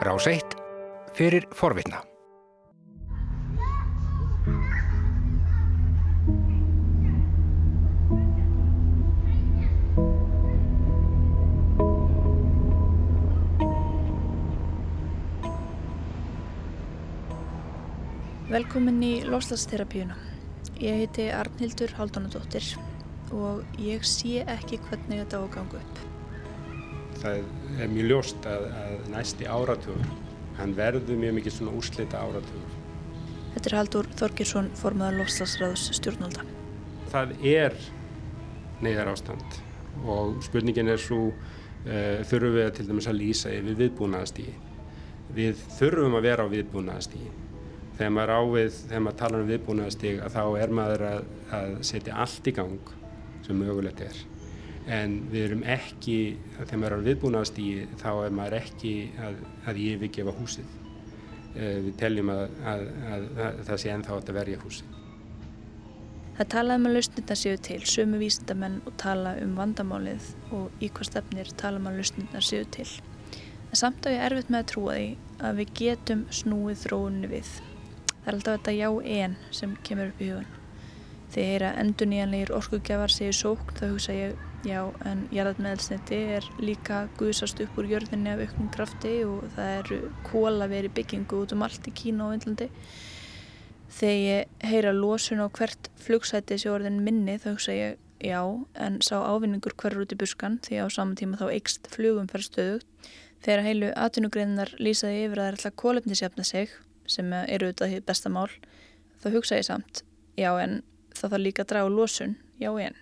Rás 1 fyrir forvitna. Velkomin í Loslasþerapíuna. Ég heiti Arnhildur Haldunadóttir og ég sé ekki hvernig þetta á að ganga upp. Það er mjög ljóst að, að næsti áratugur, hann verður mjög mikið svona úrslita áratugur. Þetta er Haldur Þorgirsson, formadur Loslasræðus stjórnvalda. Það er neyðar ástand og spurningin er svo, uh, þurfum við til dæmis að lýsa yfir viðbúnaðastígi. Við þurfum að vera á viðbúnaðastígi þegar maður ávið, þegar maður talar um viðbúnaðastíg að þá er maður að, að setja allt í gang sem mögulegt er en við erum ekki, þegar maður er á viðbúnaðastígi þá er maður ekki að, að yfirgefa húsið uh, við teljum að, að það sé ennþá að verja húsið Það talaði með um lausnirna séu til, sömu vísindamenn og tala um vandamálið og í hvað stefnir tala með lausnirna séu til. En samt á ég erfitt með að trúa því að við getum snúið þróunni við Það er alltaf þetta já en sem kemur upp í hugan. Þegar endur nýjanlegir orkugjafar segir sókn þá hugsa ég já en jarðarmeðelsniti er líka guðsast upp úr jörðinni af auknum krafti og það eru kóla verið byggingu út um allt í Kína og Vindlandi. Þegar ég heyra losun á hvert flugsæti sem orðin minni þá hugsa ég já en sá ávinningur hverjur út í buskan því á saman tíma þá eikst flugum fer stöðugt. Þegar heilu atvinnugreinar lýsaði yfir að það er alltaf kólefnisjafna sig sem eru auðvitað því besta mál þá hugsa ég samt, já en það þarf líka að draga losun, já en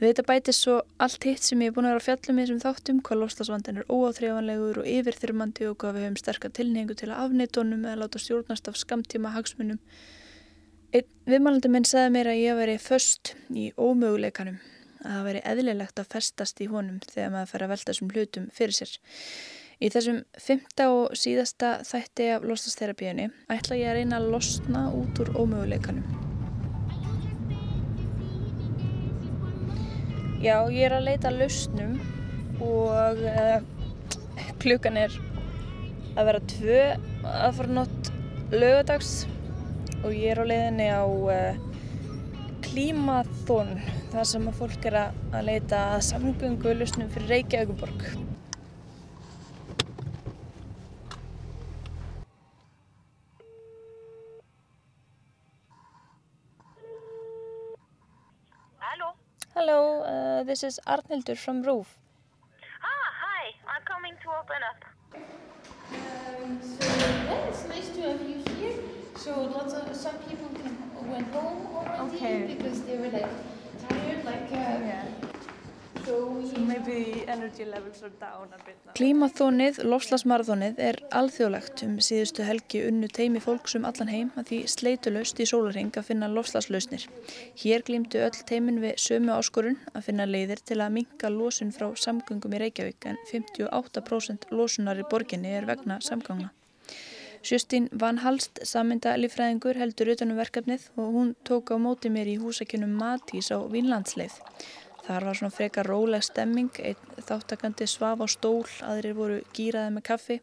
við þetta bætist svo allt hitt sem ég er búin að vera að fjalla með þessum þáttum hvað loslasvandin er óáþreifanlegur og yfirþyrmandi og hvað við höfum sterkar tilningu til að afneitónum eða láta stjórnast af skamtíma hagsmunum viðmælandi minn sagði mér að ég veri först í ómöguleikanum að það veri eðlilegt að festast í honum þegar maður fer að velta þessum hlutum fyrir sér Í þessum fymta og síðasta þætti af losnastherapíunni ætla ég að reyna að losna út úr ómöguleikanum. Já, ég er að leita lausnum og uh, klukkan er að vera tvö að fara nátt lögadags og ég er á leiðinni á uh, klímathón þar sem að fólk er að leita samgöngu lausnum fyrir Reykjavíkuborg. This is Arnhildur from Roof. Ah, hi. I'm coming to open up. Um, so yeah, it's nice to have you here. So lots of some people can, went home already okay. because they were like tired, like uh, yeah. Klímaþónið, lofslagsmarathónið, er alþjóðlegt um síðustu helgi unnu teimi fólks um allan heim að því sleitulöst í sólarheng að finna lofslagslausnir. Hér glýmdu öll teimin við sömu áskorun að finna leiðir til að minka losun frá samgöngum í Reykjavík en 58% losunar í borginni er vegna samgangna. Sjöstín Van Halst, saminda lífræðingur, heldur utanum verkefnið og hún tók á móti mér í húsakjönum Matís á Vínlandsleið. Þar var svona frekar róleg stemming, einn þáttakandi svaf á stól, aðrir voru gýraði með kaffi.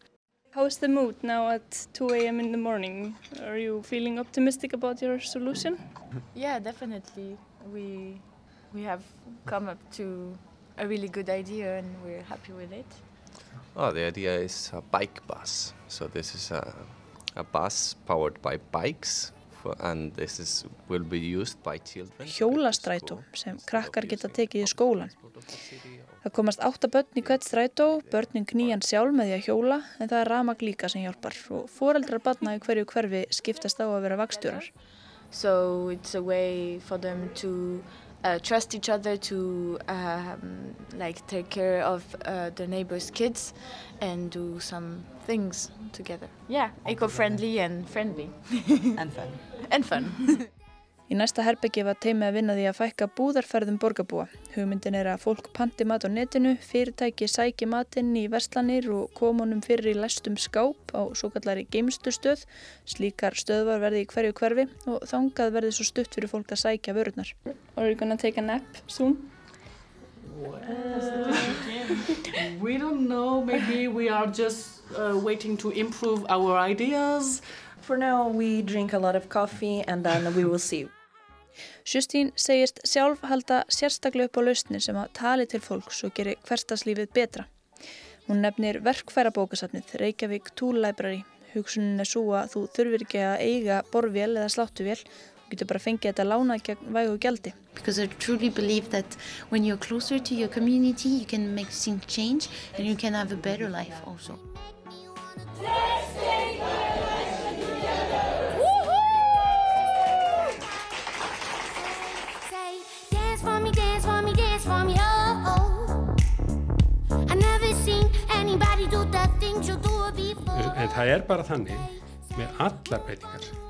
How is the mood now at 2 a.m. in the morning? Are you feeling optimistic about your solution? Yeah, definitely. We, we have come up to a really good idea and we're happy with it. Oh, the idea is a bike bus. So this is a, a bus powered by bikes Hjólastrætó sem krakkar geta tekið í skólan. Það komast átta börn í hvert strætó, börnin knýjan sjálf með því að hjóla en það er ramag líka sem hjálpar og foreldrar barna í hverju hverfi skiptast á að vera vakstjórar. So it's a way for them to uh, trust each other to um, like take care of uh, the neighbors' kids and do some things together. Yeah, eco-friendly and friendly. and fun. And fun. Í næsta herbyggi var teimi að vinna því að fækka búðarferðum borgarbúa. Hugmyndin er að fólk panti mat á netinu, fyrirtæki sæki matinn í verslanir og komunum fyrir í læstum skáp á svo kallari geimstustöð. Slíkar stöðvar verði í hverju hverfi og þangað verði svo stutt fyrir fólk að sækja vörurnar. Are you gonna take a nap soon? Well, we don't know, maybe we are just uh, waiting to improve our ideas. For now, we drink a lot of coffee and then we will see. Justín segist sjálf halda sérstaklega upp á lausnir sem að tali til fólks og geri hverstaslífið betra. Hún nefnir verkfæra bókasafnið Reykjavík Tool Library. Hugsunin er svo að þú þurfir ekki að eiga borvél eða sláttuvél og getur bara fengið þetta lána gegn vægu gjaldi. Because I truly believe that when you're closer to your community you can make things change and you can have a better life also. Dance for me, dance for me, dance for me, oh, oh. I never seen anybody do the things you do before. En það er bara þannig með allar breytingar.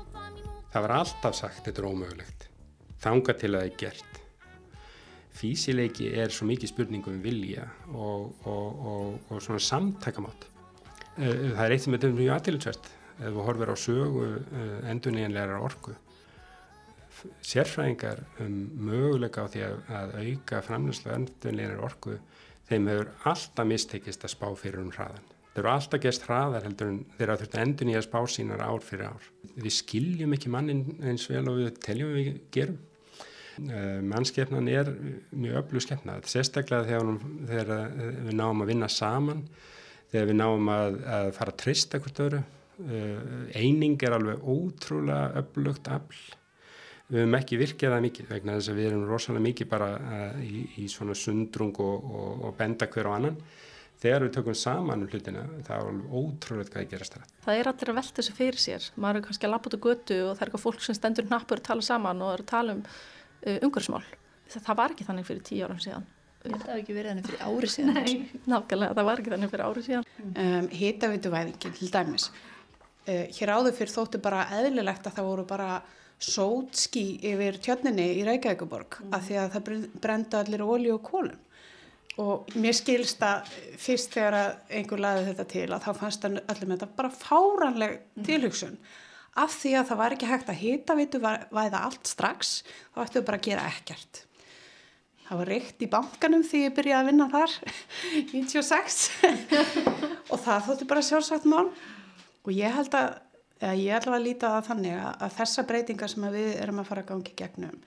Það var alltaf sagt þetta er ómögulegt. Þanga til að það er gert. Físileiki er svo mikið spurning um vilja og, og, og, og svona samtakamátt. Eh, Það er eitt sem er mjög aðtilsvært ef þú horfir á sögu endurniðanlegar orku. Sérfræðingar um möguleika á því að, að auka framlýslu endurniðanlegar orku þeim hefur alltaf mistekist að spá fyrir um hraðan. Þeir eru alltaf gest hraðar heldur en þeir eru þurft endur nýja spá sínar ár fyrir ár. Við skiljum ekki mannin eins vel og við teljum við gerum. Uh, mannskefnan er mjög öflug skefnað. Sérstaklega þegar, þegar uh, við náum að vinna saman, þegar við náum að, að fara að trista hvort öru. Uh, eining er alveg ótrúlega öflugt afl. Við höfum ekki virkið það mikið vegna þess að við erum rosalega mikið bara í, í svona sundrung og, og, og benda hver á annan þegar við tökum saman um hlutina það er alveg ótrúlega hvað að gerast það. Það er allir að velta þessu fyrir sér. Maður er kannski að lappa út á götu og það er eitthvað fólk sem stendur hnappur að tala saman og er að tala um uh, umhverfsmál. Það, það var ekki þannig fyrir tíu árum síðan. Það hefði ekki verið þannig fyrir ári síðan. Nei, nákvæmlega, það var ekki þannig fyrir ári síðan. Um, Hitaveituvæðingin til dæmis. Uh, hér áður fyrir þóttu bara eðlilegt að það voru bara sótski yfir tjörninni í Reykjavíkuborg mm. af því að það brenda allir ólíu og kólum og mér skilst að fyrst þegar að einhver laði þetta til að þá fannst allir með þetta bara fáranleg tilhugsun. Af því að það var ekki hægt að hita veitu væða allt strax þá ættu við bara að gera ekkert. Það var reykt í bankanum því ég byrjaði að vinna þar 96 og það þóttu bara sjálfsagt mál. Og ég held að ég ætla að líta það þannig að, að þessa breytingar sem við erum að fara að gangi gegnum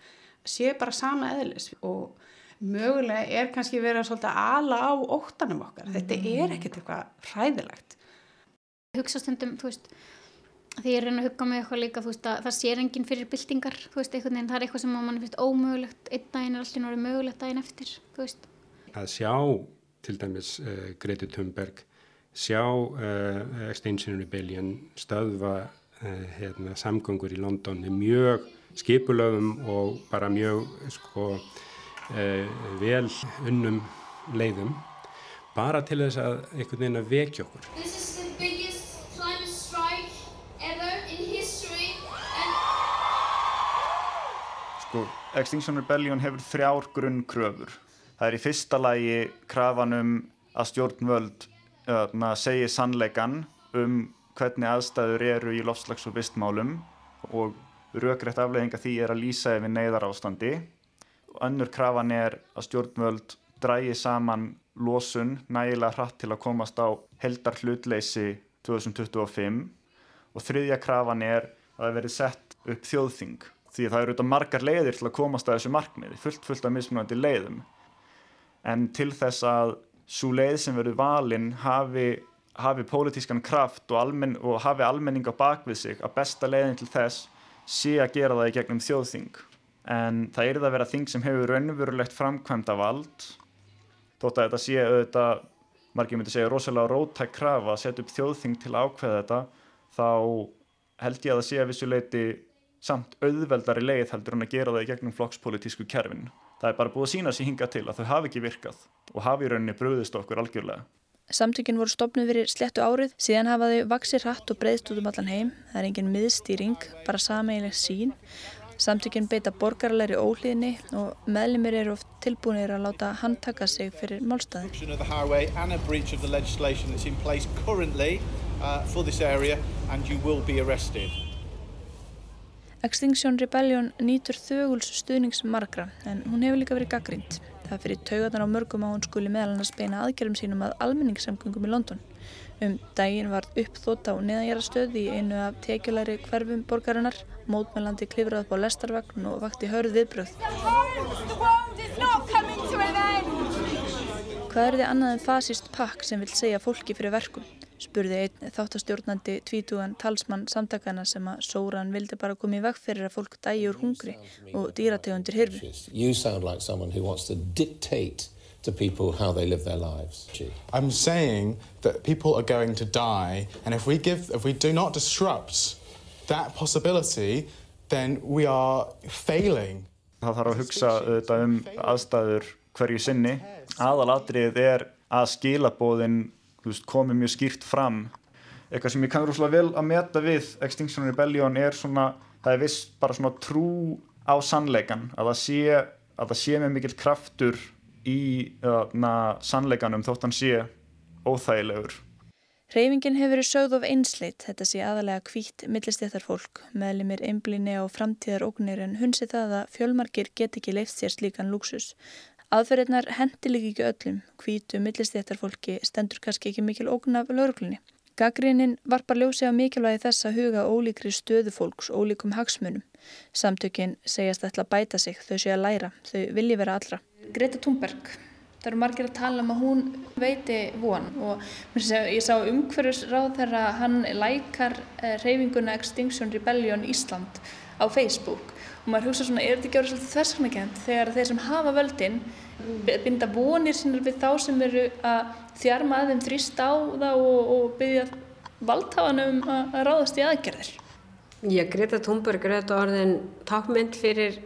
sé bara sama eðlis. Og mögulega er kannski verið að svolítið ala á óttanum okkar. Þetta er ekkert eitthvað hræðilegt. Hugsa stundum, þú veist, því ég reyna að hugga með eitthvað líka, þú veist, að það sér enginn fyrir byltingar, þú veist, einhvern veginn, það er eitthvað sem mann finnst ómögulegt, einn daginn er allir náttúrulega mögulegt daginn eftir, þú veist. Að sjá, til dæmis, uh, Greti Thunberg, sjá uh, Extinction Rebellion stöðva uh, hérna, samgöngur í London er mjög skipulöfum og bara mjög, sko, vel unnum leiðum bara til þess að einhvern veginn að vekja okkur. Sko, Extinction Rebellion hefur þrjár grunnkröfur það er í fyrsta lagi krafanum að stjórnvöld uh, segi sannleikan um hvernig aðstæður eru í lofslags- og vistmálum og rökrétt afleðinga því er að lýsa yfir neyðar ástandi önnur krafan er að stjórnvöld drægi saman losun nægilega hratt til að komast á heldar hlutleysi 2025 og þriðja krafan er að það verið sett upp þjóðþing því það eru auðvitað margar leiðir til að komast að þessu markmiði, fullt fullt af mismunandi leiðum. En til þess að svo leið sem verið valinn hafi, hafi pólitískan kraft og, almen, og hafi almenning á bakvið sig að besta leiðin til þess sé að gera það í gegnum þjóðþing en það er það að vera þing sem hefur raunverulegt framkvæmda vald þótt að þetta sé auðvitað margir myndi segja rosalega rótæk krafa að setja upp þjóðþing til að ákveða þetta þá held ég að það sé að vissuleiti samt auðveldari leið heldur en að gera það í gegnum flokkspolítísku kerfin. Það er bara búið að sína sér hinga til að þau hafi ekki virkað og hafi í rauninni bröðist okkur algjörlega. Samtökin voru stopnud fyrir slettu árið, síðan hafa þau vaksir hratt og breyðst út um allan heim. Það er engin miðstýring, bara sameigileg sín Samtökinn beita borgarlegri óhlýðni og meðlumir eru oft tilbúinir að láta handtaka sig fyrir málstæðin. Extinction Rebellion nýtur þöguls stuðnings margra en hún hefur líka verið gaggrind. Það fyrir taugarnar á mörgum að hún skuli meðal hann að speina aðgerðum sínum að almenningssamgöngum í London. Um daginn var uppþótt á neðanjara í einu af tekjulæri hverfum borgarinnar, mótmælandi klifrað upp á lestarvagn og vakti hörð viðbröð. Hvað er þið annað en fasist pakk sem vil segja fólki fyrir verkum? spurði einn þáttastjórnandi tvítugan talsmann samtakana sem að Sóran vildi bara koma í veg fyrir að fólk dægi úr hungri og dýrategundir hirfi. To people how they live their lives. I'm saying that people are going to die, and if we give, if we do not disrupt that possibility, then we are failing. Það þarf að hugsa auðvitað um aðstæður hverju sinni. Aðalatriðið er að skilabóðin komi mjög skýrt fram. Eitthvað sem ég kann rúslega vel að meta við Extinction Rebellion er svona, það er viss bara svona trú á sannleikan, að það sé, að það sé með mikill kraftur í na, sannleikanum þótt hann sé óþægilegur. Reyfingin hefur verið sögð of einsleitt, þetta sé aðalega kvítt millistéttar fólk, meðlimir einblíni á framtíðar ógnir en hunsi það að fjölmarkir get ekki leift sér slíkan luxus. Aðferðirnar hendi líki ekki öllum, kvítu millistéttar fólki stendur kannski ekki mikil ógn af lauruglunni. Gaggrínin varpar ljósi á mikilvægi þess að huga ólíkri stöðu fólks, ólíkum hagsmunum. Samtökin segjast ætla að bæta sig, þau sé að læra, þau vilji vera allra. Greta Thunberg. Það eru margir að tala um að hún veiti von og ég sá umhverjusráð þegar hann lækar eh, reyfinguna Extinction Rebellion Ísland á Facebook. Og maður hugsa svona, er þetta ekki árið svolítið þversaknakent þegar þeir sem hafa völdin binda vonir sinni við þá sem eru að þjarma að þeim þrýst á það og, og byggja valdhafanum að ráðast í aðgerðir? Já, Greta Thunberg er þetta orðin tákmynd fyrir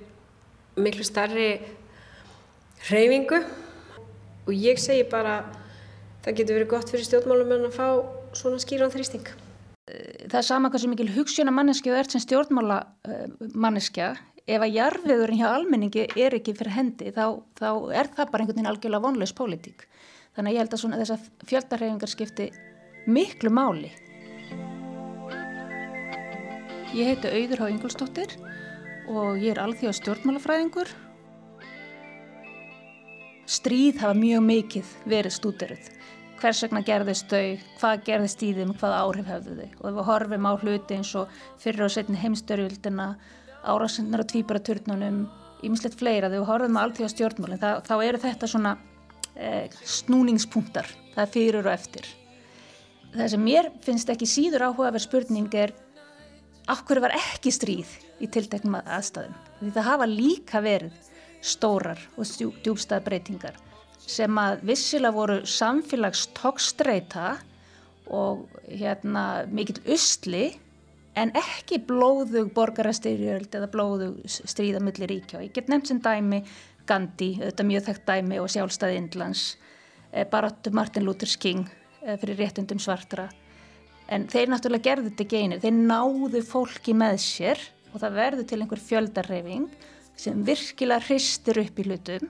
miklu starri hreyfingu og ég segi bara það getur verið gott fyrir stjórnmálum að fá svona skýran þrýsting. Það er sama hvað sem mikil hugssjóna manneskja og er sem stjórnmála manneskja ef að jarfiðurinn hjá almenningi er ekki fyrir hendi þá, þá er það bara einhvern veginn algjörlega vonlaus pólitík. Þannig að ég held að svona þessar fjöldarhefingar skipti miklu máli. Ég heiti Auður Há Ingolstóttir og ég er alþjóða stjórnmálafræðingur stríð hafa mjög mikið verið stúderuð. Hvers vegna gerðist þau, hvað gerðist í þeim, hvað áhrif hefðu þau. Og ef við horfum á hluti eins og fyrir og setni heimstörjöldina, árásendnar og tvíbaraturnunum, ímislegt fleira, þegar við horfum á alltíða stjórnmálinn, þá eru þetta svona eh, snúningspunktar, það er fyrir og eftir. Það sem mér finnst ekki síður áhugaverð spurning er, af hverju var ekki stríð í tilteknum aðstæðum? Því það hafa líka verið stórar og djúbstað breytingar sem að vissilega voru samfélagstokstreita og hérna mikill usli en ekki blóðug borgarastyrjöld eða blóðug stríðamillir ríkjá. Ég get nefnt sem dæmi Gandhi, þetta mjög þekkt dæmi og sjálfstæði Indlands, eh, baróttu Martin Luther King eh, fyrir réttundum svartra. En þeir náttúrulega gerðu þetta einu, þeir náðu fólki með sér og það verður til einhver fjöldarreyfing sem virkilega hristir upp í hlutum.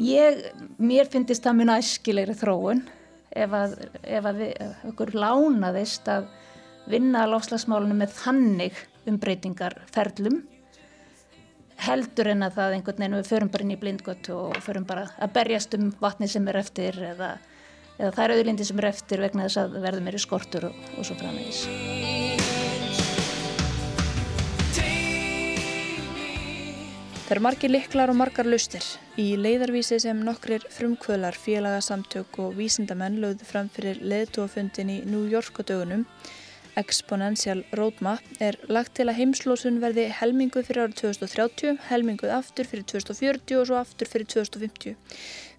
Ég, mér finnist það mjög æskilegri þróun ef að, ef að við, okkur lánaðist að vinna lofslagsmálunum með þannig umbreytingar ferlum heldur en að það einhvern veginn við förum bara inn í blindgött og förum bara að berjast um vatni sem er eftir eða, eða þær auðlindi sem er eftir vegna þess að verðum er í skortur og, og svo framvegis. Það eru margir liklar og margar lustir. Í leiðarvísi sem nokkrir frumkvölar, félagasamtök og vísindamenn lögðu fram fyrir leðtúafundin í New York á dögunum, Exponential Roadmap, er lagt til að heimslósun verði helminguð fyrir árið 2030, helminguð aftur fyrir 2040 og svo aftur fyrir 2050.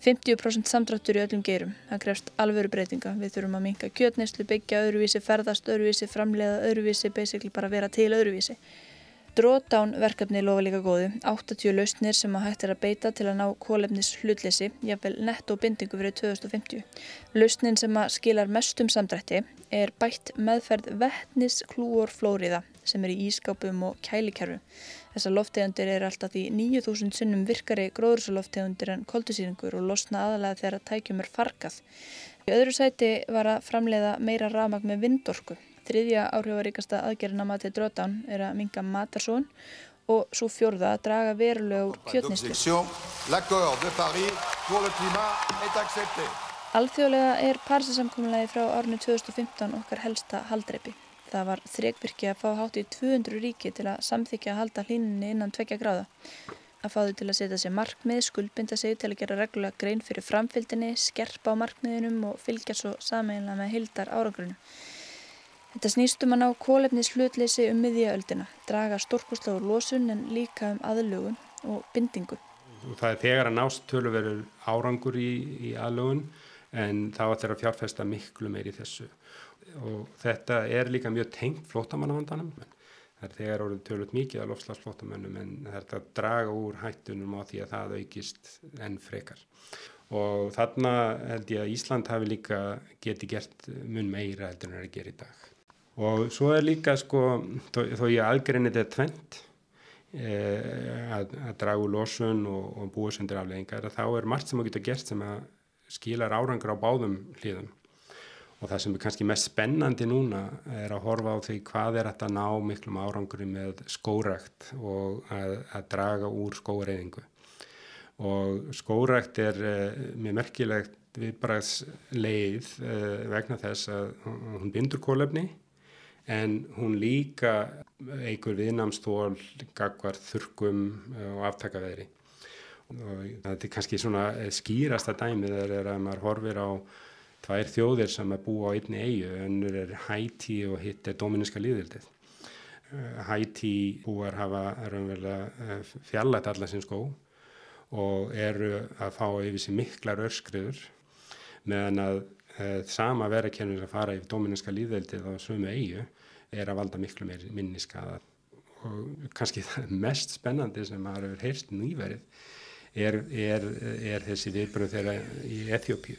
50% samdráttur í öllum geirum. Það krefst alvöru breytinga. Við þurfum að minka kjötneslu, byggja öðruvísi, ferðast öðruvísi, framleiða öðruvísi, basically bara vera til öðruvísi. Drawdown verkefni lofa líka góðu, 80 lausnir sem að hægt er að beita til að ná kólefnis hlutleysi, jáfnvel netto bindingu fyrir 2050. Lausnin sem að skilar mestum samdrætti er bætt meðferð vettnis klúorflóriða sem er í ískápum og kælikerfum. Þessar loftegundir er alltaf því 9000 sinnum virkari gróðursaloftegundir en koldusýringur og losna aðalega þegar tækjum er fargað. Í öðru sæti var að framleiða meira ramag með vindorku Þriðja áhrifaríkasta aðgerðina matið drótán er að minga matarsón og svo fjórða að draga verulega úr kjötnistu. Alþjóðlega er Parísasamkominlagi frá árinu 2015 okkar helsta haldreipi. Það var þrekvirkja að fá hátt í 200 ríki til að samþykja að halda hlínunni innan tvekja gráða. Að fá þau til að setja sér markmið, skuldbinda sig til að gera reglulega grein fyrir framfylgdini, skerpa á markmiðinum og fylgja svo sameinlega með hildar árangrunu. Þetta snýstum að ná kólefnis hlutleysi um miðjaöldina, draga stórkosla úr losun en líka um aðlugun og bindingu. Það er þegar að nást töluverður árangur í, í aðlugun en þá ætlar að fjárfesta miklu meir í þessu. Og þetta er líka mjög tengt flótamannavandanum það er þegar orðið tölut mikið af lofslagsflótamannum en það er að draga úr hættunum á því að það aukist enn frekar. Og þarna held ég að Ísland hafi líka geti gert mun meira heldur en það er að gera í dag og svo er líka sko þó, þó ég aðgreinir þetta tvent eh, að, að draga úr losun og, og búa sendir afleggingar þá er margt sem að geta gert sem að skilar árangur á báðum hlýðum og það sem er kannski mest spennandi núna er að horfa á því hvað er þetta að ná miklum árangur með skórakt og að, að draga úr skóreiðingu og skórakt er uh, mjög merkilegt viðbræðsleið uh, vegna þess að hún bindur kólefni en hún líka eigur viðnamstól, gagvar, þurkum uh, og aftakaveðri og þetta er kannski svona skýrasta dæmið er að maður horfir á tvær þjóðir sem er búið á einni eigu, önnur er Hæti og hitt er Dominíska líðildið. Hæti búar hafa raunverulega fjallætt alla sin skó og eru að fá yfir sig miklar örskriður meðan að sama verðarkennur að fara yfir Dominíska líðildið á sömu eigu er að valda miklu meir minni skada og kannski það mest spennandi sem maður hefur heyrst nýverið er, er, er þessi viðbröð þeirra í Eþjópíu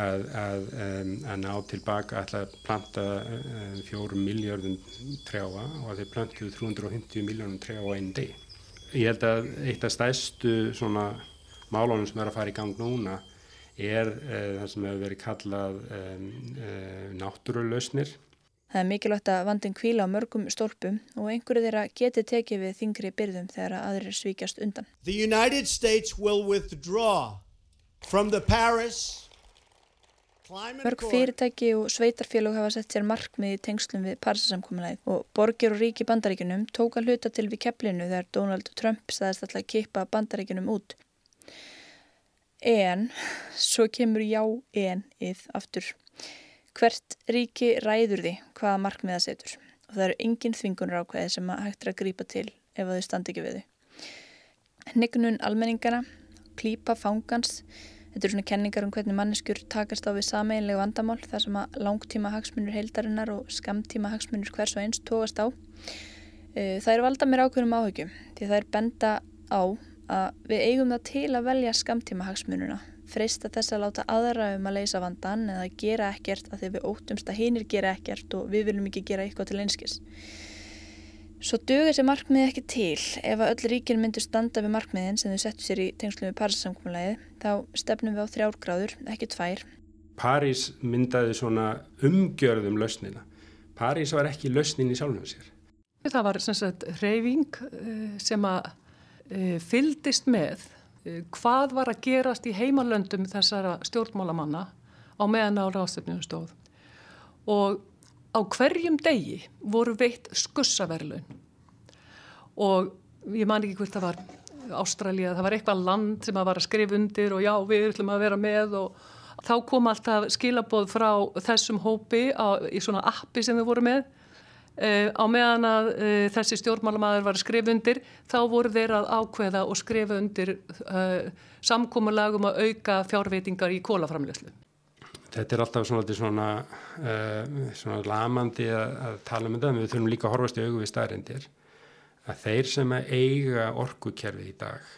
að, að, um, að ná tilbaka að planta um, fjórum miljardum trjáa og að þeir plantuðu 350 miljónum trjáa á einn deg. Ég held að eitt af stæstu svona málunum sem er að fara í gang núna er uh, það sem hefur verið kallað um, náttúrulausnir. Það er mikilvægt að vandin kvíla á mörgum stólpum og einhverju þeirra geti tekið við þingri byrðum þegar aðrir svíkjast undan. The United States will withdraw from the Paris Mörg fyrirtæki og sveitarfélög hafa sett sér markmið í tengslum við Parsasamkominæð og borgir og ríki bandaríkunum tók að hluta til við kepplinu þegar Donald Trump staðist alltaf að kippa bandaríkunum út. En, svo kemur já en-ið aftur. Hvert ríki ræður því hvaða markmiða setur og það eru engin þvingunar ákveði sem að hægt er að grípa til ef þau standi ekki við þau. Nignun almenningana, klípa fangans, Þetta eru svona kenningar um hvernig manneskjur takast á við sameinlegu vandamál þar sem að langtíma hagsmunur heildarinnar og skamtíma hagsmunur hvers og eins tókast á. Eh, það eru valda mér ákveðum áhugjum því það er benda á að við eigum það til að velja skamtíma hagsmununa, freista þess að láta aðra um að leysa vandan eða gera ekkert að því við óttumst að hinnir gera ekkert og við viljum ekki gera eitthvað til einskis. Svo dögur þessi markmið ekki til ef að öll ríkin myndur standa við markmiðin sem þau settu sér í tengslu við Paríssamkvæmulagið þá stefnum við á þrjárgráður, ekki tvær. París myndaði svona umgjörðum lausnina. París var ekki lausnin í sjálfum sér. Það var sem sagt reyfing eh, sem að eh, fyldist með hvað var að gerast í heimalöndum þessara stjórnmálamanna á meðan á ráðstöfnum stóð? Og á hverjum degi voru veitt skussaverlun og ég man ekki hvert það var Ástralja, það var eitthvað land sem að var að skrifa undir og já við ætlum að vera með og þá kom alltaf skilaboð frá þessum hópi á, í svona appi sem við vorum með uh, á meðan að uh, þessi stjórnmálamæður var að skrifa undir þá voru þeir að ákveða og skrifa undir uh, samkómulagum að auka fjárveitingar í kólaframljöslu þetta er alltaf svona, svona, svona lamandi að, að tala um þetta, við þurfum líka að horfast í augu við staðrindir að þeir sem að eiga orkukerfið í dag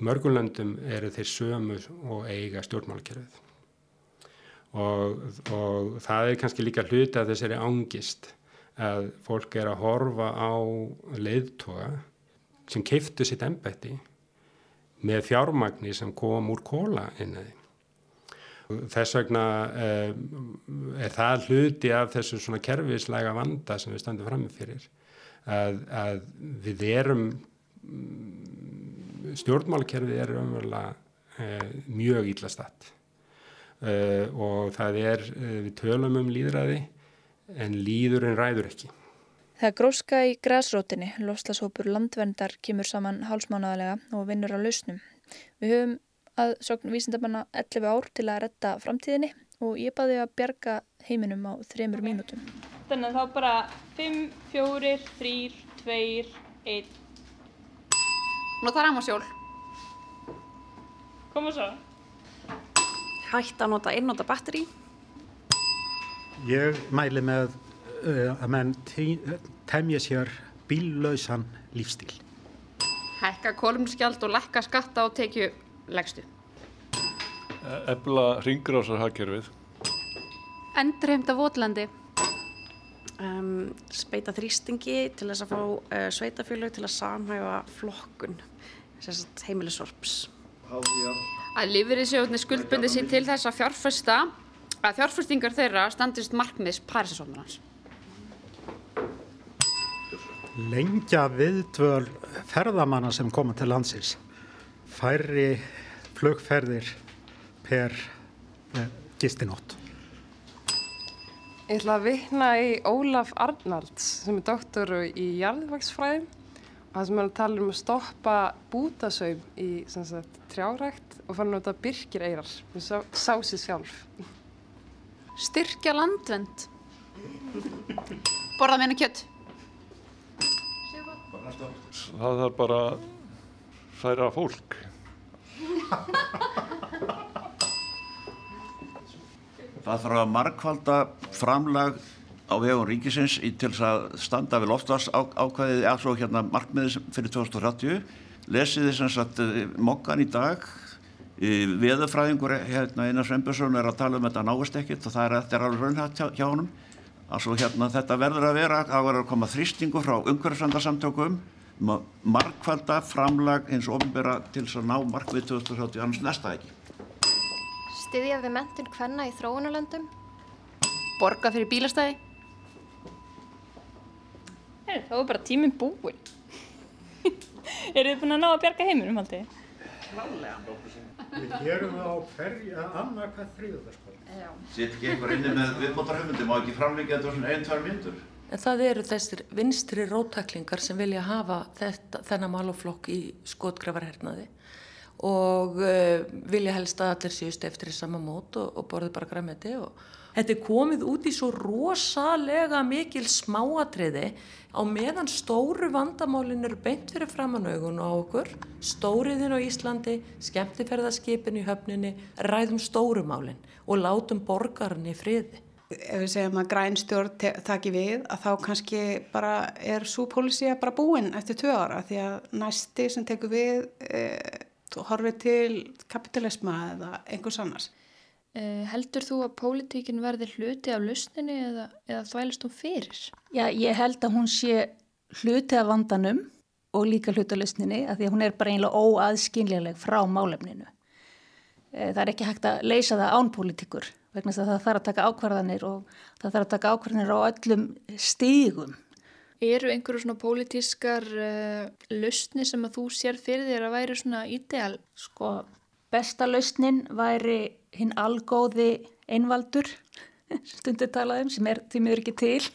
í mörgulöndum eru þeir sömu og eiga stjórnmálakerfið og, og það er kannski líka hluti að þessari ángist að fólk er að horfa á leiðtoga sem keiftu sitt ennbætti með fjármagni sem kom úr kóla inn að því Þess vegna eh, er það hluti af þessu svona kerfislega vanda sem við standum fram með fyrir að, að við erum stjórnmálakerfið er umverulega uh, mjög íllastatt uh, og það er, uh, við tölum um líðræði en líðurinn ræður ekki. Það gróska í græsrótinni, lofslashópur landverndar kemur saman hálsmánaðalega og vinnur á lausnum. Við höfum að sókn vísindamanna 11 ár til að retta framtíðinni og ég baði að bjarga heiminum á þremur mínútum. Þannig að þá bara 5, 4, 3, 2, 1. Nú það er amasjól. Koma svo. Hætt að nota einnóta batteri. Ég mæli með uh, að menn temja sér bíllausan lífstíl. Hækka kolumnskjald og lækka skatta og tekju legstu. Ebla ringrásarhagkerfið. Endurheimta votlandi. Um, speita þrýstingi til þess að fá uh, sveitafjölu til að samhæfa flokkun heimilisvorps. Að lífeyriðsjóðunni skuldbundi sér til þess að fjárfesta að fjárfestingar þeirra standist markmiðs Parísasónunans. Lengja viðtvöl ferðamanna sem koma til landsins. Færri flugferðir per eh, gistinótt. Ég ætla að vikna í Ólaf Arnalds sem er doktoru í jarðvagsfræðum og það sem er að tala um að stoppa bútasaum í sagt, trjárækt og fara að nota byrkireirar með sá, sásið sjálf. Styrkja landvend. Borða meina kjött. Það þarf bara færa fólk. Það þarf að markvalda framlag á vegum ríkisins í til að standa við loftvars á, ákvæðið eða svo hérna markmiðis fyrir 2030. Lesið þess að uh, mokkan í dag, uh, veðurfræðingur hérna Einar Sveinbjörnsson er að tala um þetta náist ekkert og það er, er alveg raunhægt hjá, hjá honum. Altså hérna þetta verður að vera, það verður að koma þrýstingu frá umhverfsvendarsamtökum um að markvalda framlag eins og ofinbera til þess að ná markmið 2030 annars næsta ekki. Styðja við mentun hvenna í þróunulöndum? Borga fyrir bílastæði? Hey, þá er bara tíminn búinn. Eru þið búin að ná að bjarga heiminum haldið? Klálega. Við gerum það á hverja annað hvað þrýðarskóla. Sitt ekki einhver inni með viðbótarhauðmundi, má ekki framleika þetta svona ein-tvær myndur. En það eru þessir vinstri róttaklingar sem vilja hafa þetta, þennan máluflokk í skotgrafarhernaði og uh, vilja helst að allir séust eftir í sama mót og, og borði bara græmiti og þetta er komið út í svo rosalega mikil smáatriði á meðan stóru vandamálin eru beint fyrir framanaugun á okkur stóriðin á Íslandi, skemmtiferðarskipin í höfninni, ræðum stórumálin og látum borgarni í friði. Ef við segjum að grænstjórn taki við að þá kannski bara er svo pólísía bara búinn eftir tvö ára því að næsti sem tekur við eh, horfið til kapitalisma eða einhvers annars. Uh, heldur þú að pólitíkin verði hluti af lausninni eða, eða þvælist hún fyrir? Já, ég held að hún sé hluti af vandanum og líka hluti af lausninni að því að hún er bara einlega óaðskynlega frá málefninu. Uh, það er ekki hægt að leysa það án pólitíkur vegna þess að það þarf að taka ákvarðanir og það þarf að taka ákvarðanir á öllum stígum. Eru einhverju svona pólitískar uh, lausni sem að þú sér fyrir þér að væri svona ídeal? Sko, besta lausnin væri hinn algóði einvaldur, stundu talaðum, sem er því miður ekki til.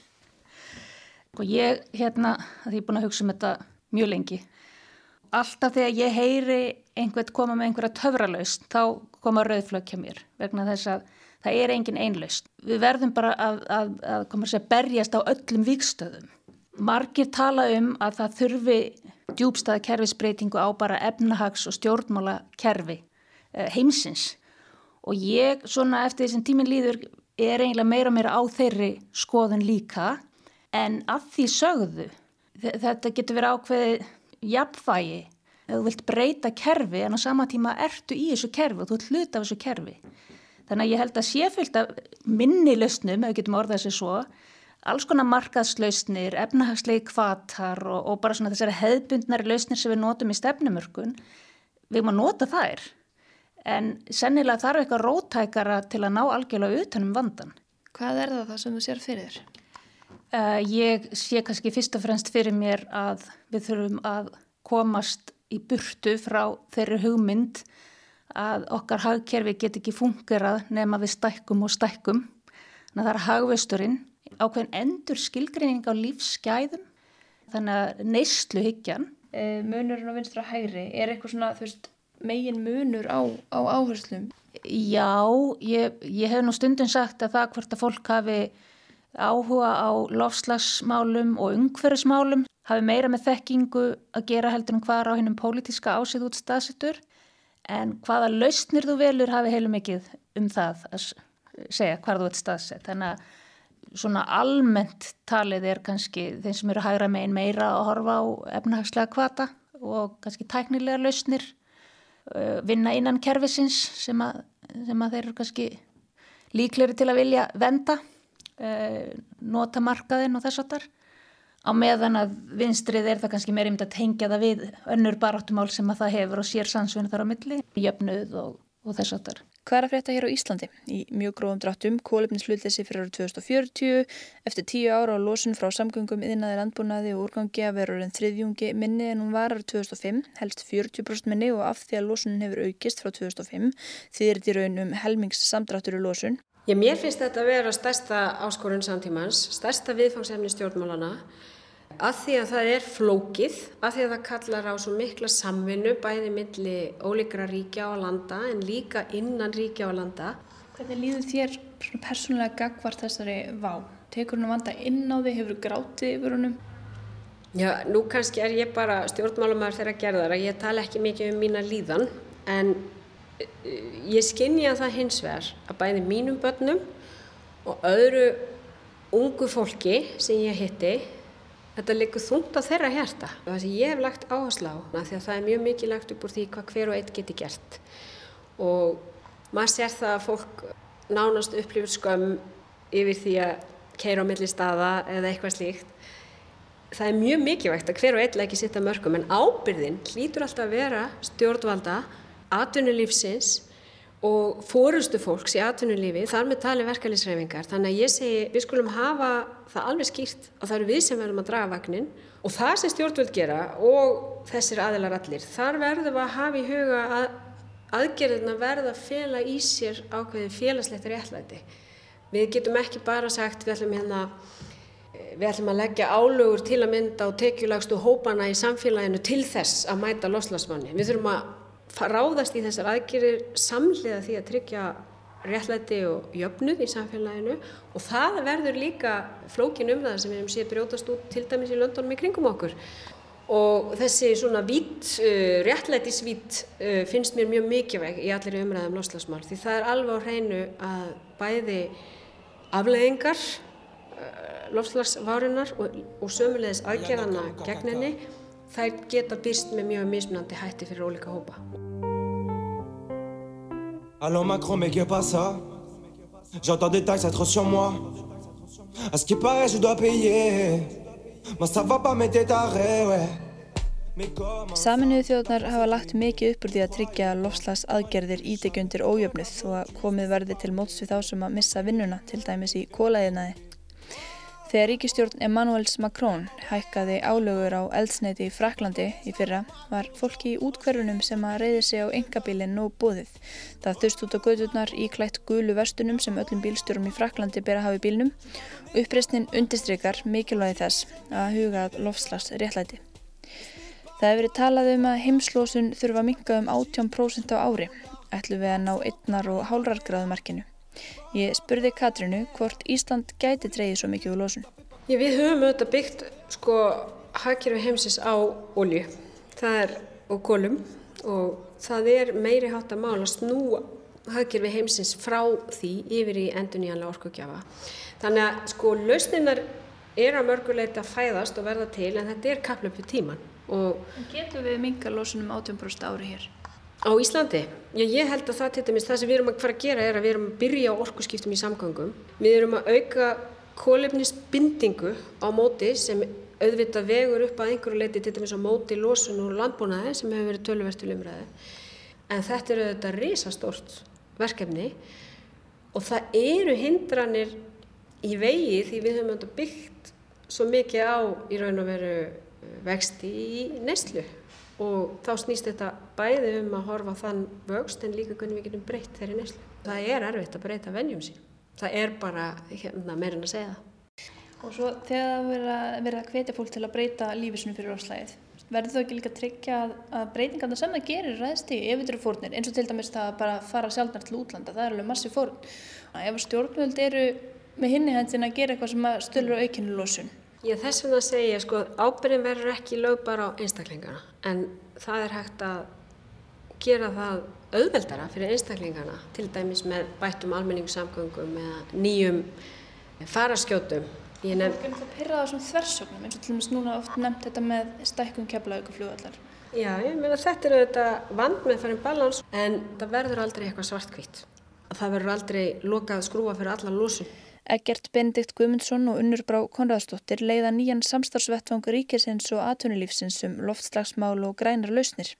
Og ég, hérna, því ég er búin að hugsa um þetta mjög lengi. Alltaf þegar ég heyri einhvern koma með einhverja töfralaust, þá koma rauðflökk hjá mér, vegna þess að það er engin einlaust. Við verðum bara að, að, að koma að berjast á öllum vikstöðum. Margir tala um að það þurfi djúbstæða kerfisbreytingu á bara efnahags og stjórnmála kerfi heimsins. Og ég svona eftir því sem tíminn líður er eiginlega meira og meira á þeirri skoðun líka. En að því sögðu þetta getur verið ákveðið jafnfægi ef þú vilt breyta kerfi en á sama tíma ertu í þessu kerfi og þú ert hlut af þessu kerfi. Þannig að ég held að séfylgt af minni lausnum, ef við getum orðað þessi svo. Alls konar markaðslausnir, efnahagslegi kvatar og, og bara svona þessari hefðbundnari lausnir sem við notum í stefnumörkun, við að nota þær. En sennilega þarf eitthvað rótækara til að ná algjörlega utanum vandan. Hvað er það það sem þú sér fyrir þér? Uh, ég sé kannski fyrst og fremst fyrir mér að við þurfum að komast í burtu frá þeirri hugmynd að okkar hagkerfi get ekki fungerað nema við stækkum og stækkum. Þannig að það er hagvesturinn, ákveðin endur skilgreining á lífsgæðum, þannig að neyslu hyggjan. Uh, munurinn á vinstra hægri, er eitthvað svona, þú veist, megin munur á, á áherslum? Já, ég, ég hef nú stundin sagt að það hvort að fólk hafi áhuga á lofslagsmálum og umhverfismálum hafi meira með þekkingu að gera heldur en hvað er á hennum pólitíska ásið út staðsettur en hvaða lausnir þú velur hafi heilu mikið um það að segja hvað þú ert staðsett. Þannig að svona almennt talið er kannski þeim sem eru hægra megin meira að horfa á efnahagslega kvata og kannski tæknilega lausnir vinna innan kerfisins sem að, sem að þeir eru kannski líkleri til að vilja venda uh, nota markaðinn og þess að þar á meðan að vinstrið er það kannski meira yfir að tengja það við önnur baráttumál sem að það hefur og sér sannsvinu þar á milli, jöfnuð og, og þess að þar. Hvað er að frétta hér á Íslandi? Í mjög gróðum dráttum, kólefninslutleysi fyrir árið 2040, eftir tíu ára á losun frá samgöngum yðinaði landbúnaði og úrgangi að vera orðin þriðjungi minni en hún var árið 2005, helst 40% minni og af því að losunin hefur aukist frá 2005, því er þetta í raun um helmings samdráttur í losun. Ég mér finnst þetta að vera stærsta áskorun samtímans, stærsta viðfangsefni stjórnmálana að því að það er flókið, að því að það kallar á svo mikla samvinnu bæði milli ólíkra ríkja á landa en líka innan ríkja á landa. Hvernig líður þér persónulega gagvart þessari vá? Tekur hún að vanda inn á þig, hefur grátið yfir húnum? Já, nú kannski er ég bara stjórnmálumar þeirra gerðar að ég tala ekki mikið um mína líðan en ég skinnja það hins vegar að bæði mínum börnum og öðru ungu fólki sem ég hitti þetta liggur þungt á þeirra hérta það sem ég hef lagt áherslu á því að það er mjög mikið lagt upp úr því hvað hver og einn geti gert. Og maður sér það að fólk nánast upplifur skömm yfir því að keira á milli staða eða eitthvað slíkt. Það er mjög mikilvægt að hver og einn ekki sitta mörgum en ábyrðin hlýtur alltaf að vera stjórnvalda atvinnulífsins og fórustu fólks í atvinnulífi þar með tali verkefliðsreifingar þannig að ég segi við skulum hafa það alveg skýrt að það eru við sem verðum að draga vagnin og það sem stjórnvöld gera og þessir aðilar allir. Þar verðum að hafa í huga að aðgerðina verða að fela í sér ákveðin félagslegt réttlæti. Við getum ekki bara sagt við ætlum hérna við ætlum að leggja álögur til að mynda og tekjulagstu hópana í samfélaginu til þess að mæta loslasmanni við þurfum að ráðast í þessar aðgerir samhliða því að tryggja réttlæti og jöfnuð í samfélaginu. Og það verður líka flókin umræðar sem við hefum séð brjótast út til dæmis í löndunum í kringum okkur. Og þessi svona vít, uh, réttlætisvít uh, finnst mér mjög mikilvæg í allir umræðum loslasmál því það er alveg á hreinu að bæði afleðingar uh, loslagsvárunar og, og sömulegis aðgerðana gegn henni þær geta byrst með mjög mismunandi hætti fyrir ólíka hópa. Allons Macron, mais que pas ça J'entends des taxes atroces sur moi. À ce qui paraît, je dois payer. Mais ça va pas mettre taré, ouais. Saminuðu þjóðnar hafa lagt mikið upp úr því að tryggja lofslags aðgerðir ídegjundir ójöfnuð og að komið verði til móts við þá sem að missa vinnuna, til dæmis í kólaðinaði. Þegar ríkistjórn Emmanuels Macron hækkaði álögur á eldsneiti í Fraklandi í fyrra var fólki í útkverfunum sem að reyði sig á engabílinn og bóðið. Það þurft út á gödurnar í klætt gulu vestunum sem öllum bílstjórum í Fraklandi ber að hafa í bílnum uppreysnin undistrykar mikilvægi þess að hugað lofslags réttlæti. Það hefur verið talað um að heimslósun þurfa að minka um 18% á ári, ætlu við að ná einnar og hálrargraðumarkinu. Ég spurði Katrínu hvort Ísland gæti dreyið svo mikið úr losun. Já, við höfum auðvitað byggt sko hagkerfi heimsins á olju og kolum og það er meiri hátt að mála að snúa hagkerfi heimsins frá því yfir í endur nýjanlega orkugjafa. Þannig að sko lausninar er að mörguleit að fæðast og verða til en þetta er kaplöpu tíman. Og Getur við minga losunum 18% ári hér? Á Íslandi? Já, ég held að það til dæmis, það sem við erum að fara að gera er að við erum að byrja á orkuskiptum í samgangum. Við erum að auka kólefnisbindingu á móti sem auðvitað vegur upp að einhverju leiti til dæmis á móti losun og landbúnaði sem hefur verið tölverst til umræði. En þetta er auðvitað risastórt verkefni og það eru hindranir í vegi því við höfum auðvitað byggt svo mikið á í raun og veru vexti í neyslu og þá snýst þetta bæði um að horfa þann vöxt en líka hvernig við getum breytt þeirri neyslu. Það er erfitt að breyta venjum sín. Það er bara hérna, meirinn að segja það. Og svo þegar það verður verið að hvetja fólk til að breyta lífisinu fyrir óslæðið, verður það ekki líka að tryggja að, að breytingarna sem það gerir ræðst í eru fórnir, eins og til dæmis það að bara fara sjálfnar til útlanda, það er alveg massi fórn. Ef stjórnvöld eru með hinni hendin að gera eitthvað sem að stölur aukinu losun. Ég þess vegna segja, sko, ábyrðin verður ekki lög bara á einstaklingana, en það er hægt að gera það auðveldara fyrir einstaklingana, til dæmis með bættum almenningssamgöngum eða nýjum faraskjótum Ég nefn... Það pyrrað á svona þversögnum eins og til dæmis núna oft nefnt þetta með stækkun keflaug og fljóðallar. Já, ég meina þetta er auðvitað vand með farin balans en það verður aldrei eitthvað svartkvít. Það verður aldrei lokað skrúa fyrir alla lúsin. Egert Benedikt Guðmundsson og Unnur Brá Konradsdóttir leiða nýjan samstarfsvettvangur ríkisins og atvinnulífsins um loftslagsmál og grænar lausnir.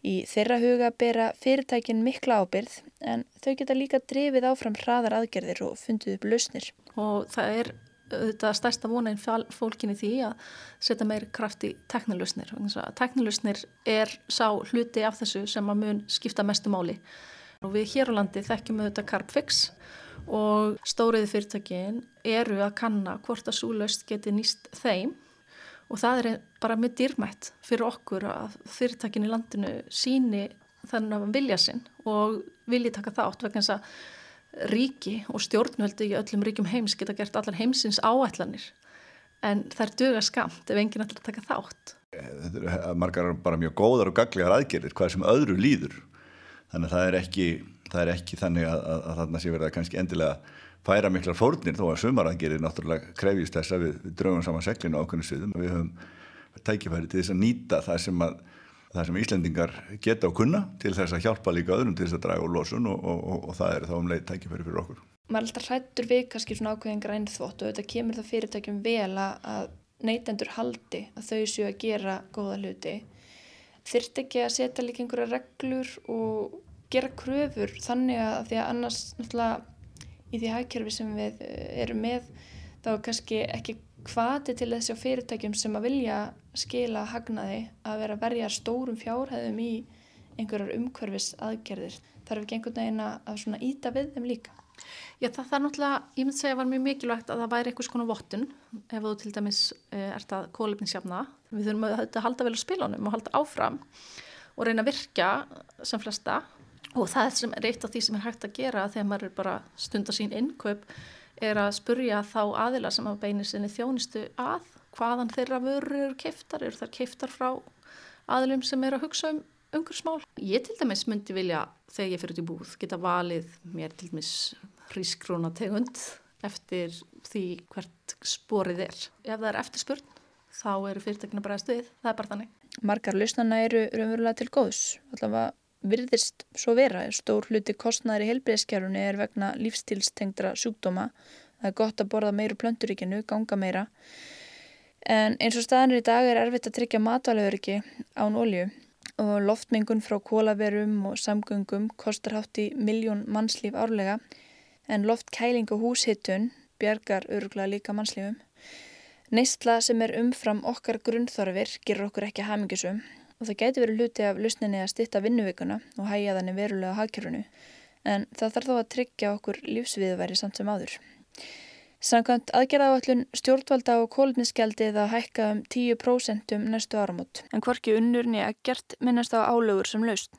Í þeirra huga bera fyrirtækin mikla ábyrð en þau geta líka drefið áfram hraðar aðgerðir og fundið upp lausnir. Og það er þetta stærsta vonaðin fólkinni því að setja meiri kraft í teknilusnir. Teknilusnir er sá hluti af þessu sem að mun skipta mestu máli. Og við hér á landi þekkjum við þetta Carbfix og stóriði fyrirtækin eru að kanna hvort að súlaust geti nýst þeim. Og það er bara með dýrmætt fyrir okkur að fyrirtækin í landinu síni þannig að vilja sinn og vilji taka þátt vegna þess að ríki og stjórnvöldu í öllum ríkjum heims geta gert allar heimsins áætlanir. En það er döga skamt ef enginn að taka þátt. Þetta er margar bara mjög góðar og gaglegar aðgerðir hvað sem öðru líður. Þannig að það er ekki, það er ekki þannig að, að, að þarna sé verið að kannski endilega færa miklar fórnir þó að sumaraðgerðir náttúrulega krefjist þess að við, draugum saman seglinu ákveðinu sviðum og við höfum tækifæri til þess að nýta það sem að það sem Íslendingar geta á kunna til þess að hjálpa líka öðrum til þess að draga úr losun og, og, og, og það er þá um leið tækifæri fyrir okkur. Maður alltaf hrættur við kannski svona ákveðin grænþvott og þetta kemur það fyrirtækjum vel að neytendur haldi að þau séu að gera góða hluti. Þyrrt ekki að setja líka einhverja reglur og gera kröfur þannig að því að annars náttúrulega í því hagkerfi sem við eh, erum með þá er kannski ekki hvati til þessi á fyrirtækjum sem að vilja skila hagnaði að vera að verja stórum fjárhæðum í einhverjar umhverfis aðgerðir. Þarf ekki einhvern veginn að svona íta við þeim líka? Já það, er náttúrulega, ég myndi segja var mjög mikilvægt að það væri einhvers konar vottun ef þú til dæmis eh, ert að kólefninsjafna. Við þurfum að halda vel á spilunum og halda áfram og reyna að virka sem flesta og það er sem er eitt af því sem er hægt að gera þegar maður er bara stund að sín innkaup er að spurja þá aðila sem að beinir sinni þjónistu að hvaðan þeirra vörur eru keiftar, eru þar keiftar frá aðilum sem eru að hugsa um umhverfsmál. Ég til dæmis myndi vilja þegar ég fyrir út í búð geta valið mér til dæmis hrískrona tegund eftir því hvert sporið er. Ef það er eftirspurn þá eru fyrirtekina bara að stuðið, það er bara þannig. Margar lausnana eru raunverulega til góðs, allavega virðist svo vera. Stór hluti kostnæri helbriðskjárunni er vegna lífstilstengdra sjúkdóma. Það er gott að borða meiru plönduríkinu, ganga meira. En eins og staðanir í dag er erfitt að tryggja matvælauriki án olju og loftmengun frá kólaverum og samgöngum kostar hátt í miljón mannslíf árlega en loftkæling og húshittun bjargar öruglega líka mannslífum. Neistla sem er umfram okkar grunnþorfir gerur okkur ekki hamingisum og það gæti verið hluti af lusninni að stitta vinnuvikuna og hæja þannig verulega hagkjörunu en það þarf þó að tryggja okkur lífsviðværi samt sem áður. Samkvæmt aðgerðaáallun stjórnvalda og kólumnisgjaldið að hækka um 10% um næstu áramót. En hvorki unnurni að gert minnast á álögur sem laust.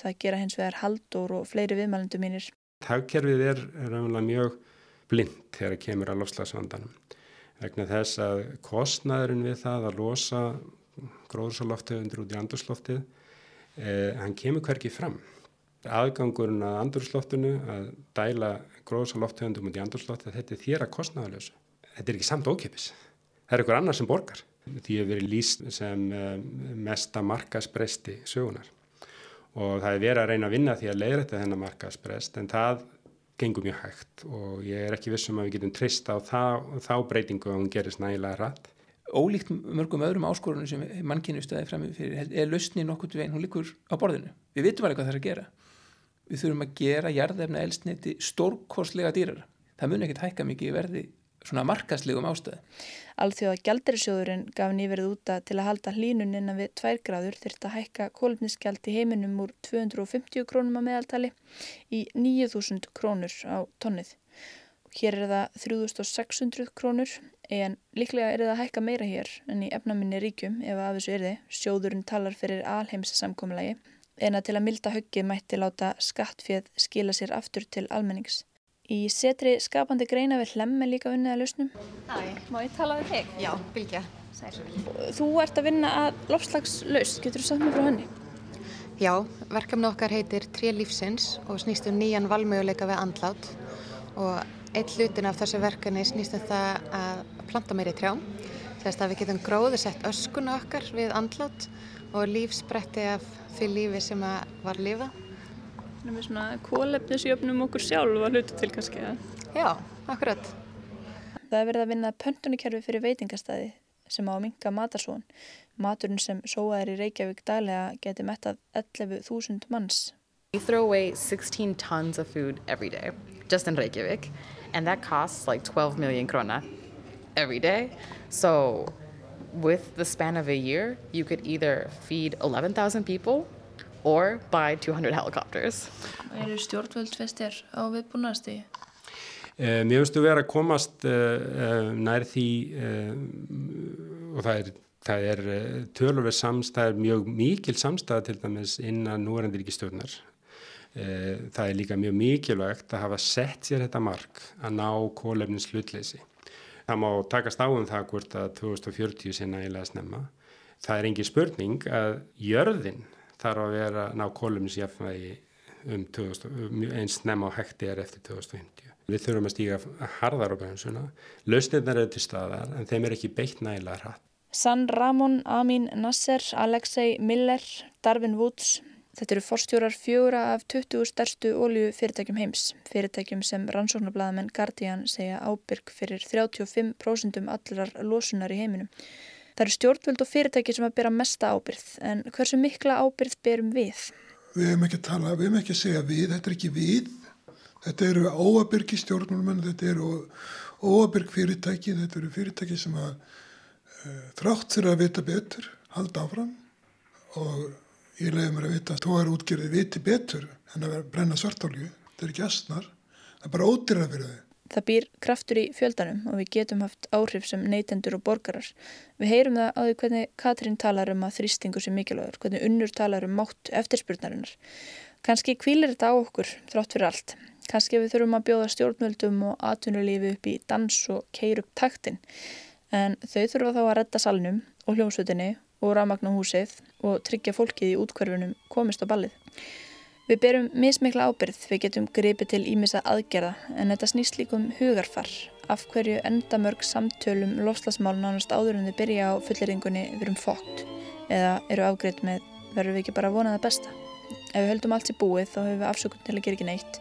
Það gera hins vegar haldur og fleiri viðmælendu mínir. Hagkerfið er, er mjög blind þegar það kemur að lofslagsvandanum. Vegna þess að kostnæðurinn við það að losa gróðursaloftegundir út í andurslóftið eh, hann kemur hverki fram. Aðgangurinn að andurslóftinu að dæla gróðursaloftegundum út í andurslóftið þetta er þér að kostnaðalösu þetta er ekki samt ókipis það er ykkur annar sem borgar. Því hefur verið líst sem eh, mesta markaspresti sögunar og það er verið að reyna að vinna því að leiðrætta þennan markasprest en það gengur mjög hægt. Og ég er ekki vissum að við getum trist á þá, þá breytingu að hún gerist nægilega rætt ólíkt mörgum öðrum áskorunum sem mannkynni stöði fram fyrir er lausnin okkur veginn, hún likur á borðinu við vitum alveg hvað það er að gera við þurfum að gera jarðefna elsniti stórkostlega dýrar það mun ekkert hækka mikið verði svona markaslegum ástæði. Alþjóða gjaldarisjóðurinn gaf nýverið úta til að halda hlínun innan við 2 gráður þurft að hækka kólumnisgjald í heiminum úr 250 krónum að meðaltali í 9000 krónur á tonnið. Hér er það 3600 krónur en líklega er það að hækka meira hér en í efnaminni ríkjum ef að þessu er þið. Sjóðurinn talar fyrir alheims samkommalagi en að til að milda höggið mætti láta skattfjöð skila sér aftur til almennings. Í setri skapandi greina við hlemmi líka unnið að lausnum. Hæ, má ég tala við þig? Já, Bilgja. Sæl. Þú ert að vinna að lofslagslaust, getur þú sagt mér frá henni? Já, verkefni okkar heitir Tré lífsins og snýst um nýjan valmöguleika við andlát og eitt hlutin af þessu verkefni snýst um það að planta meiri trjám. Þess að við getum gróðu sett öskuna okkar við andlát og lífsbretti af því lífi sem var lifað með svona kólefnisjöfnum okkur sjálf að hluta til kannski. Já, akkurat. Það er verið að vinna pöntunarkerfi fyrir veitingastæði sem á að minka matarsón. Maturinn sem sóaðir í Reykjavík daglega geti mettað 11.000 manns. We throw away 16 tons of food every day, just in Reykjavík, and that costs like 12 million krona every day. So with the span of a year, you could either feed 11,000 people or buy 200 helicopters. Er stjórnvöld festir á viðbúnaðasti? Uh, mér finnst þú verið að komast uh, nær því og það er, það er tölurverð samstæð, mjög mikil samstæð til dæmis innan núverandi ríkistjórnar. Það er líka mjög mikilvægt að hafa sett sér þetta mark að ná kólefnins hlutleysi. Það má takast á um það hvort að 2040 sé nægilega snemma. Það er engi spurning að jörðin þarf að vera ná kólumnisjafnvægi um 2000, eins nefn á hekti er eftir 2050. Við þurfum að stíga harðar á bremsuna, lausnirnar eru til staðar en þeim er ekki beitt nægilega hratt. San Ramon, Amin Nasser, Alexei Miller, Darvin Woods, þetta eru forstjórar fjóra af 20 stærstu ólju fyrirtækjum heims, fyrirtækjum sem rannsóknarbladamenn Guardian segja ábyrg fyrir 35% allrar losunar í heiminum. Það eru stjórnvöld og fyrirtæki sem að bera mesta ábyrð, en hversu mikla ábyrð berum við? Við hefum ekki að tala, við hefum ekki að segja við, þetta er ekki við, þetta eru óabyrgi stjórnvöldmenn, þetta eru óabyrg fyrirtæki, þetta eru fyrirtæki sem að uh, þrátt fyrir að vita betur, halda áfram og ég leiði mér að vita að tóðar útgerði viti betur en að brenna svartálju, þetta er ekki astnar, það er bara ódýrað fyrir þau. Það býr kraftur í fjöldanum og við getum haft áhrif sem neytendur og borgarar. Við heyrum það á því hvernig Katrín talar um að þrýstingu sem mikilvægur, hvernig unnur talar um mátt eftirspurnarinnar. Kanski kvílir þetta á okkur þrátt fyrir allt. Kanski við þurfum að bjóða stjórnvöldum og atvinnulífi upp í dans og keir upp taktin. En þau þurfa þá að redda salnum og hljómsveitinni og rafmagna húsið og tryggja fólkið í útkverfunum komist á ballið. Við berum mismikla ábyrð, við getum gripið til ímissa aðgerða en þetta snýst líkum hugarfar af hverju endamörg samtölum lofslagsmál nánast áður en þið byrja á fulleringunni við erum fókt eða eru afgreitt með verður við ekki bara vonað að besta. Ef við höldum allt í búið þá hefur við afsökun til að gera ekki neitt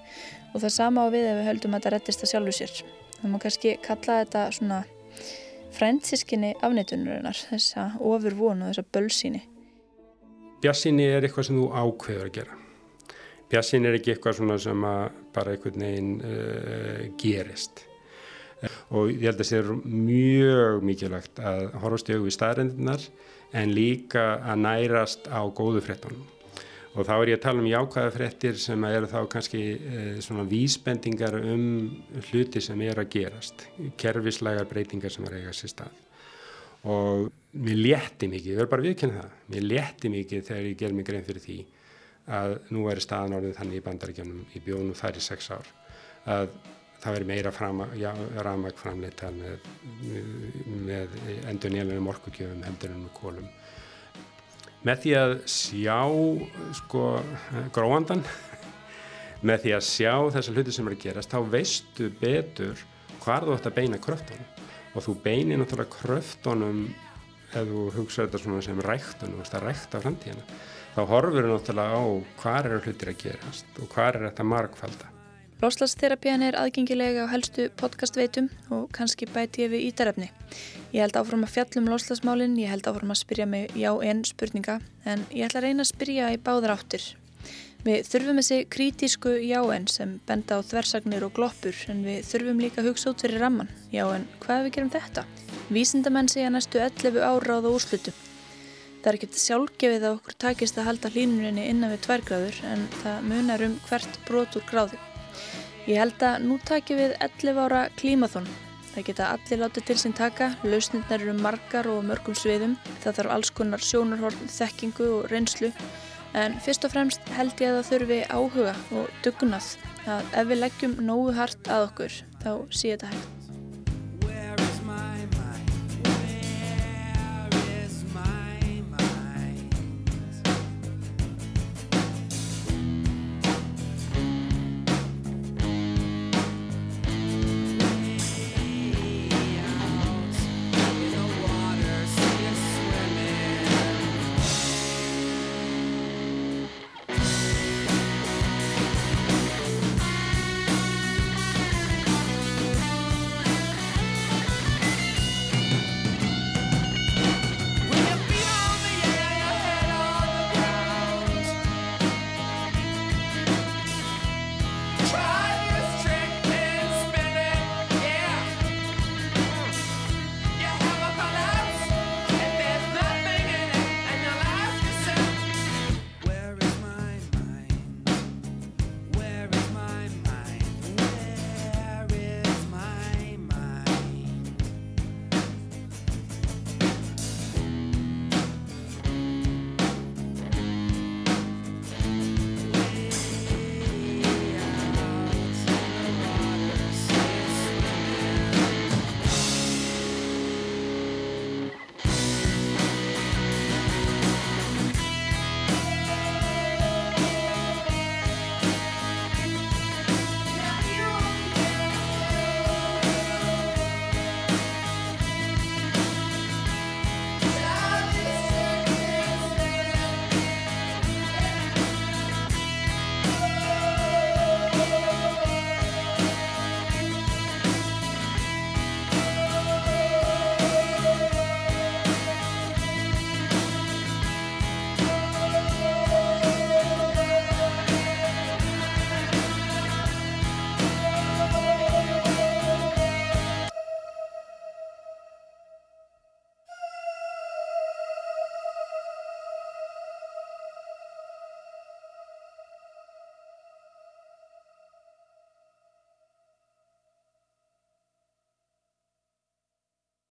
og það sama á við ef við höldum að þetta rettist að sjálfu sér. Það má kannski kalla þetta svona frændsískinni afneitunurinnar, þessa ofur vonu þessa bölsíni. Bjassíni er eitthvað sem þú ákveður að gera. Bjassin er ekki eitthvað svona sem bara einhvern veginn uh, gerist. Og ég held að það er mjög mikilvægt að horfast í auðvið staðrendinar en líka að nærast á góðu frettunum og þá er ég að tala um jákvæða frettir sem eru þá kannski uh, svona vísbendingar um hluti sem er að gerast kerfislegar breytingar sem er að eiga sér stað og mér létti mikið, ég verður bara viðkynna það mér létti mikið þegar ég ger mig grein fyrir því að nú er staðan orðið þannig í bandaríkjónum í bjónu þær í sex ár að það veri meira ramag framleita með, með endur nýjanlega morgugjöfum heldur en kólum. Með því að sjá sko gróandan, með því að sjá þessar hluti sem er að gerast, þá veistu betur hvað þú ætti að beina kröftunum og þú beinir náttúrulega kröftunum ef þú hugsaður þetta svona sem ræktunum, þú veist að rækta framtíðina þá horfur við náttúrulega á hvað eru hlutir að gerast og hvað er þetta markfalda. Loslasþerapiðan er aðgengilega á helstu podcastveitum og kannski bæti ég við ítarefni. Ég held áfram að fjallum loslasmálinn, ég held áfram að spyrja mig já en spurninga en ég ætla að reyna að spyrja í báðar áttir. Við þurfum þessi kritísku jáen sem benda á þversagnir og gloppur en við þurfum líka að hugsa út fyrir ramman. Já en hvað við gerum þetta? Vísindamenn segja næstu 11 ára á það úrslutu. Það er ekkert sjálfgefið að okkur takist að halda hlínuninni innan við tværgráður en það munar um hvert brot úr gráðu. Ég held að nú takjum við 11 ára klímaþón. Það geta allir látið til sín taka, lausnirnar eru margar og mörgum sviðum. Það þarf alls konar sjónarhorn, þekkingu og reynslu En fyrst og fremst held ég að það þurfi áhuga og dugnað að ef við leggjum nógu hart að okkur þá sé þetta hægt.